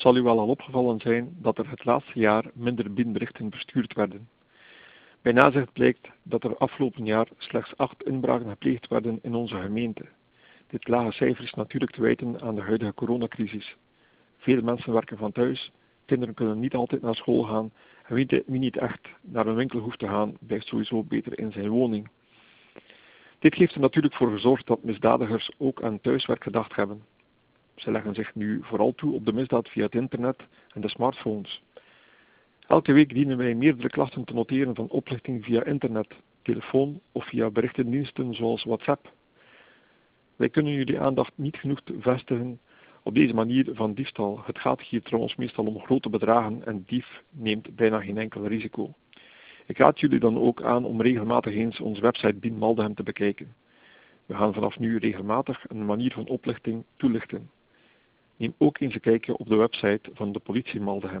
zal u wel al opgevallen zijn dat er het laatste jaar minder binnenberichten verstuurd werden. Bij nazicht blijkt dat er afgelopen jaar slechts acht inbraken gepleegd werden in onze gemeente. Dit lage cijfer is natuurlijk te wijten aan de huidige coronacrisis. Veel mensen werken van thuis, kinderen kunnen niet altijd naar school gaan en wie niet echt naar een winkel hoeft te gaan, blijft sowieso beter in zijn woning. Dit heeft er natuurlijk voor gezorgd dat misdadigers ook aan thuiswerk gedacht hebben. Ze leggen zich nu vooral toe op de misdaad via het internet en de smartphones. Elke week dienen wij meerdere klachten te noteren van oplichting via internet, telefoon of via berichtendiensten zoals WhatsApp. Wij kunnen jullie aandacht niet genoeg vestigen op deze manier van diefstal. Het gaat hier trouwens meestal om grote bedragen en dief neemt bijna geen enkel risico. Ik raad jullie dan ook aan om regelmatig eens onze website Bien Maldegem te bekijken. We gaan vanaf nu regelmatig een manier van oplichting toelichten. Neem ook eens een op de website van de politie Maldegem.